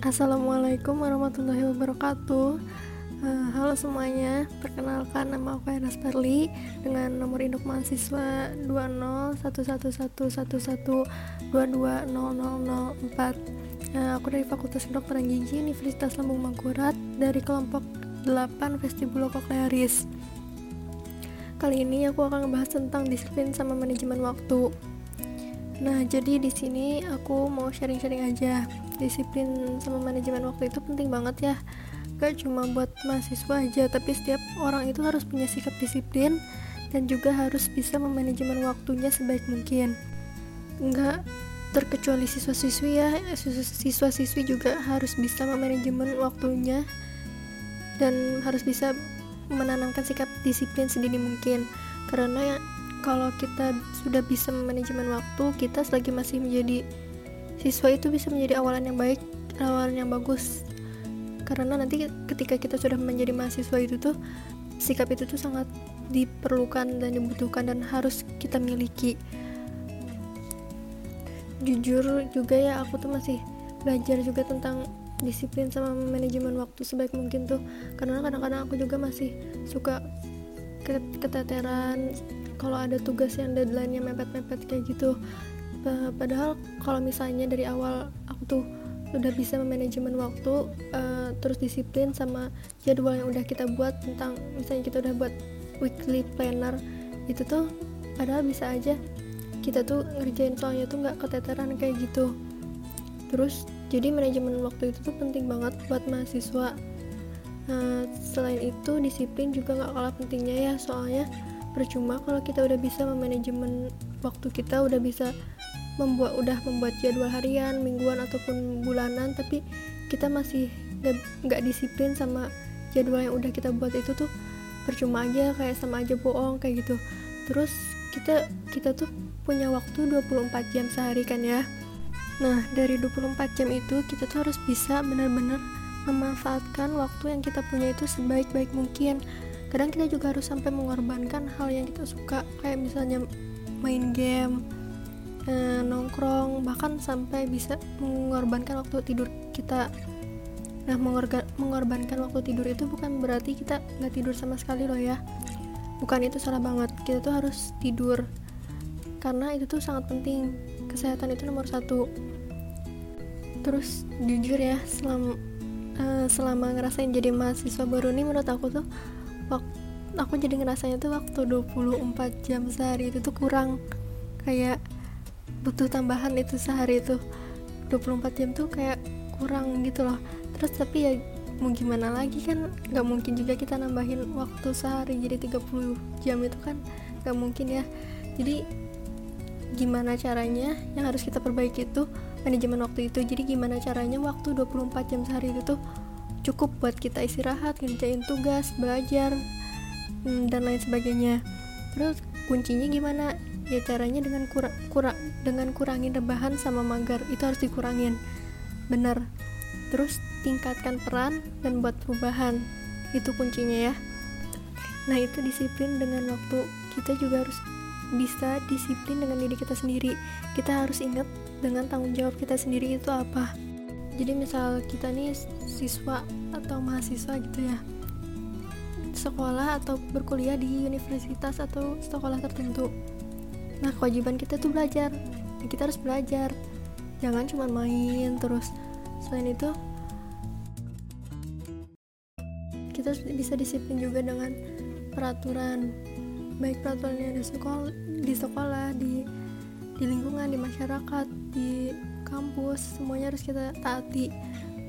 Assalamualaikum warahmatullahi wabarakatuh. Uh, Halo semuanya, perkenalkan nama aku Enas Perli Dengan nomor induk mahasiswa 2011111220004 uh, Aku dari Fakultas Kedokteran Gigi Universitas Lambung Mangkurat Dari kelompok 8 Vestibulo Koklearis Kali ini aku akan membahas tentang disiplin sama manajemen waktu. Nah, jadi di sini aku mau sharing-sharing aja. Disiplin sama manajemen waktu itu penting banget ya. Gak cuma buat mahasiswa aja, tapi setiap orang itu harus punya sikap disiplin dan juga harus bisa memanajemen waktunya sebaik mungkin. Enggak terkecuali siswa-siswi ya, siswa-siswi juga harus bisa memanajemen waktunya dan harus bisa menanamkan sikap disiplin sedini mungkin. Karena kalau kita sudah bisa memanajemen waktu kita selagi masih menjadi siswa itu bisa menjadi awalan yang baik awalan yang bagus. Karena nanti ketika kita sudah menjadi mahasiswa itu tuh sikap itu tuh sangat diperlukan dan dibutuhkan dan harus kita miliki. Jujur juga ya aku tuh masih belajar juga tentang disiplin sama manajemen waktu sebaik mungkin tuh. Karena kadang-kadang aku juga masih suka keteteran kalau ada tugas yang deadline-nya mepet-mepet kayak gitu padahal kalau misalnya dari awal aku tuh udah bisa memanajemen waktu uh, terus disiplin sama jadwal yang udah kita buat tentang misalnya kita udah buat weekly planner itu tuh padahal bisa aja kita tuh ngerjain soalnya tuh nggak keteteran kayak gitu. Terus jadi manajemen waktu itu tuh penting banget buat mahasiswa. Nah, selain itu disiplin juga nggak kalah pentingnya ya soalnya percuma kalau kita udah bisa memanajemen waktu kita udah bisa membuat udah membuat jadwal harian mingguan ataupun bulanan tapi kita masih nggak disiplin sama jadwal yang udah kita buat itu tuh percuma aja kayak sama aja bohong kayak gitu. Terus kita kita tuh punya waktu 24 jam sehari kan ya. Nah dari 24 jam itu kita tuh harus bisa benar-benar memanfaatkan waktu yang kita punya itu sebaik-baik mungkin. Kadang kita juga harus sampai mengorbankan hal yang kita suka kayak misalnya main game eh, nongkrong bahkan sampai bisa mengorbankan waktu tidur kita. Nah mengorbankan waktu tidur itu bukan berarti kita nggak tidur sama sekali loh ya. Bukan itu salah banget. Kita tuh harus tidur. Karena itu tuh sangat penting. Kesehatan itu nomor satu. Terus jujur ya selama uh, selama ngerasain jadi mahasiswa baru nih menurut aku tuh aku jadi ngerasanya tuh waktu 24 jam sehari itu tuh kurang. Kayak butuh tambahan itu sehari itu. 24 jam tuh kayak kurang gitu loh. Terus tapi ya mau gimana lagi kan nggak mungkin juga kita nambahin waktu sehari. Jadi 30 jam itu kan nggak mungkin ya. Jadi gimana caranya yang harus kita perbaiki itu manajemen waktu itu. Jadi gimana caranya waktu 24 jam sehari itu tuh cukup buat kita istirahat ngerjain tugas belajar hmm, dan lain sebagainya. Terus kuncinya gimana ya caranya dengan kurang kurang dengan kurangin rebahan sama magar itu harus dikurangin. Bener terus tingkatkan peran dan buat perubahan. Itu kuncinya ya. Nah itu disiplin dengan waktu. Kita juga harus bisa disiplin dengan diri kita sendiri. Kita harus ingat dengan tanggung jawab kita sendiri itu apa. Jadi misal kita nih siswa atau mahasiswa gitu ya. Sekolah atau berkuliah di universitas atau sekolah tertentu nah kewajiban kita tuh belajar. Nah, kita harus belajar. Jangan cuma main terus. Selain itu kita bisa disiplin juga dengan peraturan. Baik peraturannya di sekolah di sekolah di di lingkungan di masyarakat di kampus semuanya harus kita taati.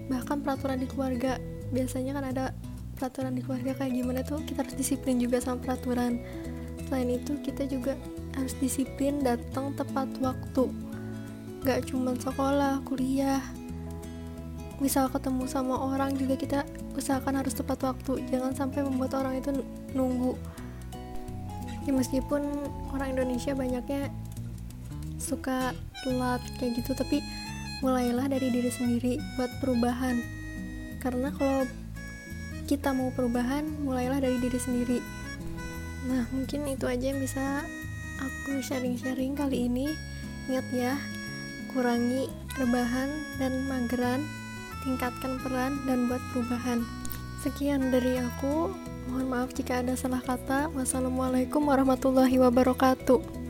Bahkan peraturan di keluarga biasanya kan ada peraturan di keluarga kayak gimana tuh kita harus disiplin juga sama peraturan. Selain itu kita juga harus disiplin datang tepat waktu. Gak cuma sekolah kuliah. Misal ketemu sama orang juga kita usahakan harus tepat waktu. Jangan sampai membuat orang itu nunggu. Ya meskipun orang Indonesia banyaknya suka telat kayak gitu tapi mulailah dari diri sendiri buat perubahan. Karena kalau kita mau perubahan mulailah dari diri sendiri. Nah mungkin itu aja yang bisa aku sharing-sharing kali ini. Ingat ya kurangi rebahan dan mageran. Tingkatkan peran dan buat perubahan. Sekian dari aku. Mohon maaf jika ada salah kata. Wassalamualaikum warahmatullahi wabarakatuh